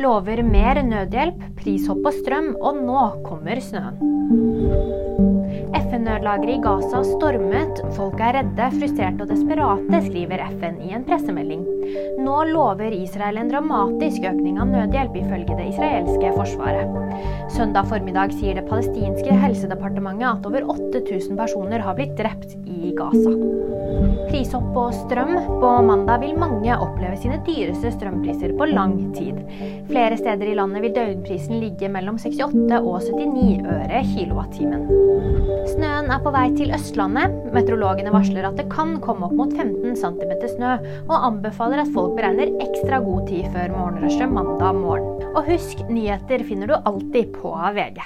Lover mer nødhjelp, prishopp på strøm, og nå kommer snøen. FN-nødlageret i Gaza stormet. Folk er redde, frustrerte og desperate, skriver FN i en pressemelding. Nå lover Israel en dramatisk økning av nødhjelp, ifølge det israelske forsvaret. Søndag formiddag sier det palestinske helsedepartementet at over 8000 personer har blitt drept i Gaza. Prishopp på strøm. På mandag vil mange oppleve sine dyreste strømpriser på lang tid. Flere steder i landet vil døgnprisen ligge mellom 68 og 79 øre kilowattimen. Snøen er på vei til Østlandet. Meteorologene varsler at det kan komme opp mot 15 cm snø, og anbefaler at folk beregner ekstra god tid før morgenrushet mandag morgen. Og husk, nyheter finner du alltid på VG.